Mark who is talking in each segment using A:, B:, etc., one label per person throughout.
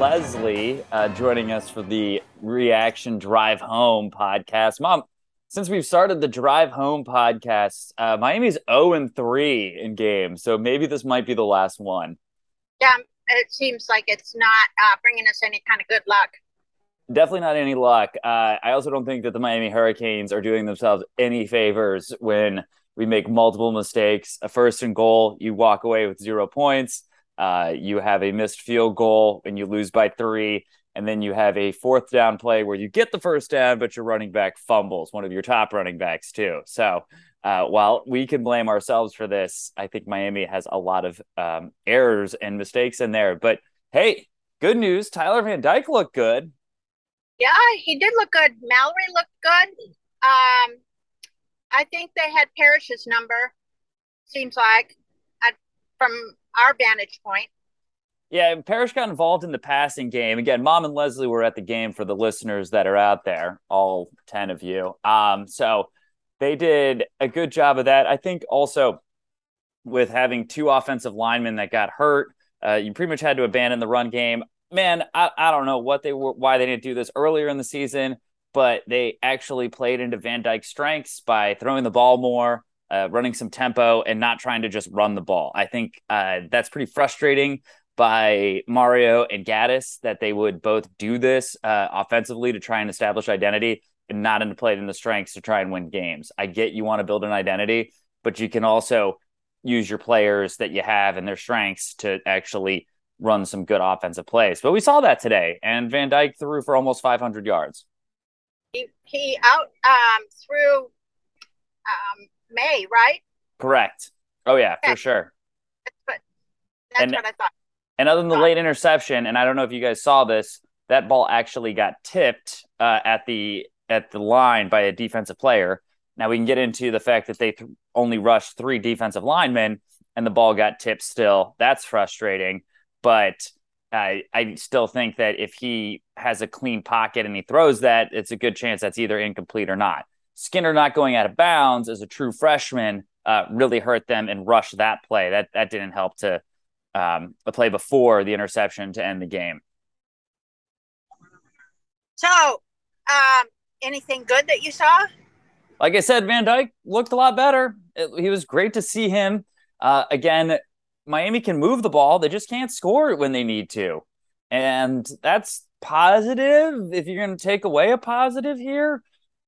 A: Leslie uh, joining us for the Reaction Drive Home podcast. Mom, since we've started the Drive Home podcast, uh, Miami's 0 and 3 in games, so maybe this might be the last one.
B: Yeah, it seems like it's not uh, bringing us any kind of good luck.
A: Definitely not any luck. Uh, I also don't think that the Miami Hurricanes are doing themselves any favors when we make multiple mistakes. A first and goal, you walk away with zero points. Uh, you have a missed field goal and you lose by three. And then you have a fourth down play where you get the first down, but your running back fumbles, one of your top running backs, too. So uh, while we can blame ourselves for this, I think Miami has a lot of um, errors and mistakes in there. But hey, good news Tyler Van Dyke looked good.
B: Yeah, he did look good. Mallory looked good. Um, I think they had Parrish's number, seems like, from our vantage point.
A: Yeah, Parrish got involved in the passing game. Again, Mom and Leslie were at the game for the listeners that are out there, all 10 of you. Um, so they did a good job of that. I think also with having two offensive linemen that got hurt, uh, you pretty much had to abandon the run game. Man, I, I don't know what they were, why they didn't do this earlier in the season, but they actually played into Van Dyke's strengths by throwing the ball more, uh, running some tempo, and not trying to just run the ball. I think uh, that's pretty frustrating by Mario and Gattis that they would both do this uh, offensively to try and establish identity and not into play in the strengths to try and win games. I get you want to build an identity, but you can also use your players that you have and their strengths to actually run some good offensive plays. But we saw that today, and Van Dyke threw for almost 500 yards.
B: He, he out um, through um, Maye, right?
A: Correct. Oh yeah, okay. for sure.
B: That's, that's and, what I thought.
A: And other than the late interception, and I don't know if you guys saw this, that ball actually got tipped uh, at the at the line by a defensive player. Now we can get into the fact that they th- only rushed three defensive linemen and the ball got tipped still. That's frustrating, but I I still think that if he has a clean pocket and he throws that, it's a good chance that's either incomplete or not. Skinner not going out of bounds as a true freshman uh, really hurt them and rushed that play. That that didn't help to um, the play before the interception to end the game.
B: So, um, anything good that you saw?
A: Like I said, Van Dyke looked a lot better. It, he was great to see him. Uh, again, Miami can move the ball, they just can't score it when they need to. And that's positive if you're going to take away a positive here.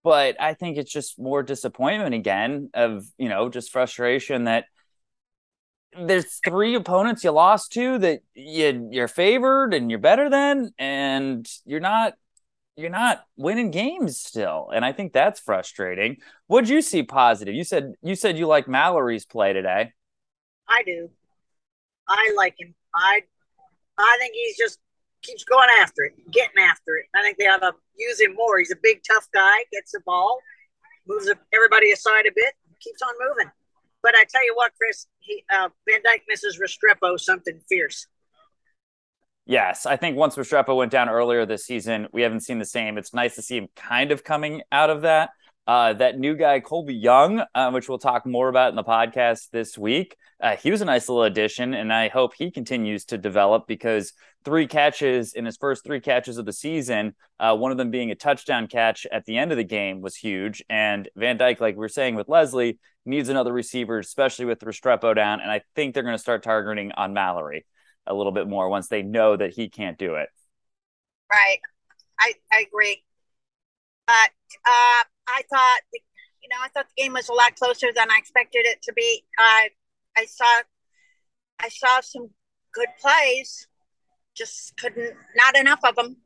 A: But I think it's just more disappointment again of, you know, just frustration that there's three opponents you lost to that you, you're favored and you're better than, and you're not you're not winning games still and i think that's frustrating. What'd you see positive? You said you said you like mallory's play today.
C: I do. I like him. I i think he's just keeps going after it getting after it i think they ought to use him more he's a big tough guy gets the ball moves everybody aside a bit keeps on moving but i tell you what chris he uh, van dyke misses restrepo something fierce
A: Yes, I think once Restrepo went down earlier this season, we haven't seen the same. It's nice to see him kind of coming out of that. Uh, that new guy, Colbie Young, uh, which we'll talk more about in the podcast this week, uh, he was a nice little addition, and I hope he continues to develop because three catches in his first three catches of the season, uh, one of them being a touchdown catch at the end of the game, was huge. And Van Dyke, like we are saying with Leslie, needs another receiver, especially with Restrepo down, and I think they're going to start targeting on Mallory a little bit more once they know that he can't do it.
B: Right. I, I agree. But uh, I thought, the, you know, I thought the game was a lot closer than I expected it to be. Uh, I saw, I saw some good plays, just couldn't, not enough of them.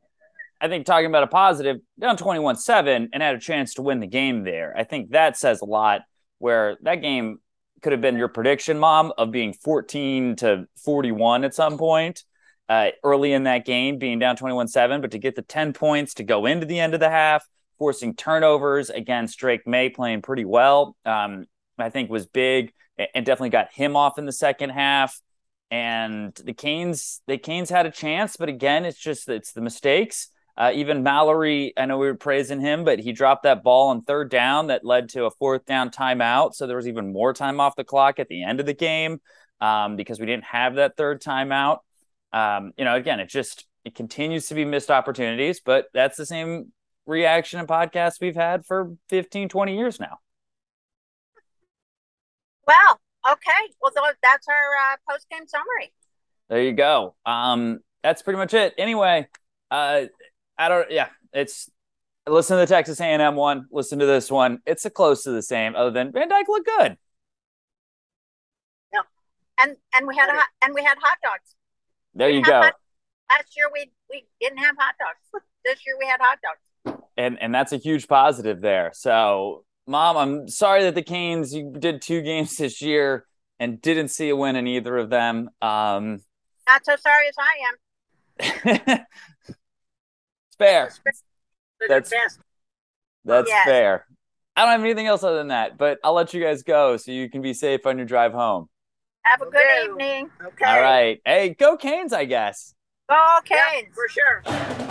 A: I think talking about a positive, down 21 7 and had a chance to win the game there. I think that says a lot where that game could have been your prediction, mom, of being 14 to 41 at some point uh, early in that game, being down 21 7. But to get the 10 points to go into the end of the half, forcing turnovers against Drake Maye playing pretty well, um, I think was big and definitely got him off in the second half. And the Canes, the Canes had a chance, but again, it's just it's the mistakes. Uh, even Mallory, I know we were praising him, but he dropped that ball on third down that led to a fourth down timeout. So there was even more time off the clock at the end of the game um, because we didn't have that third timeout. Um, you know, again, it just It continues to be missed opportunities, but that's the same reaction and podcast we've had for 15, 20 years now.
B: Well, okay. Well, that's our uh, post game summary.
A: There you go. Um, that's pretty much it. Anyway, uh, I don't. Yeah, it's listen to the Texas A&M one. Listen to this one. It's a close to the same. Other than Van Dyke looked good.
B: Yeah, and and we had a, and we had hot dogs.
A: There we you go. Hot,
B: last year we we didn't have hot dogs. This year we had hot dogs.
A: And and that's a huge positive there. So, mom, I'm sorry that the Canes you did two games this year and didn't see a win in either of them. Um,
B: Not so sorry as I
A: am. it's fair. That's that's yes. fair. I don't have anything else other than that, but I'll let you guys go so you can be safe on your drive home.
B: Have a good evening.
A: Okay. All right. Hey, go Canes, I guess.
B: Go Canes.
C: for sure.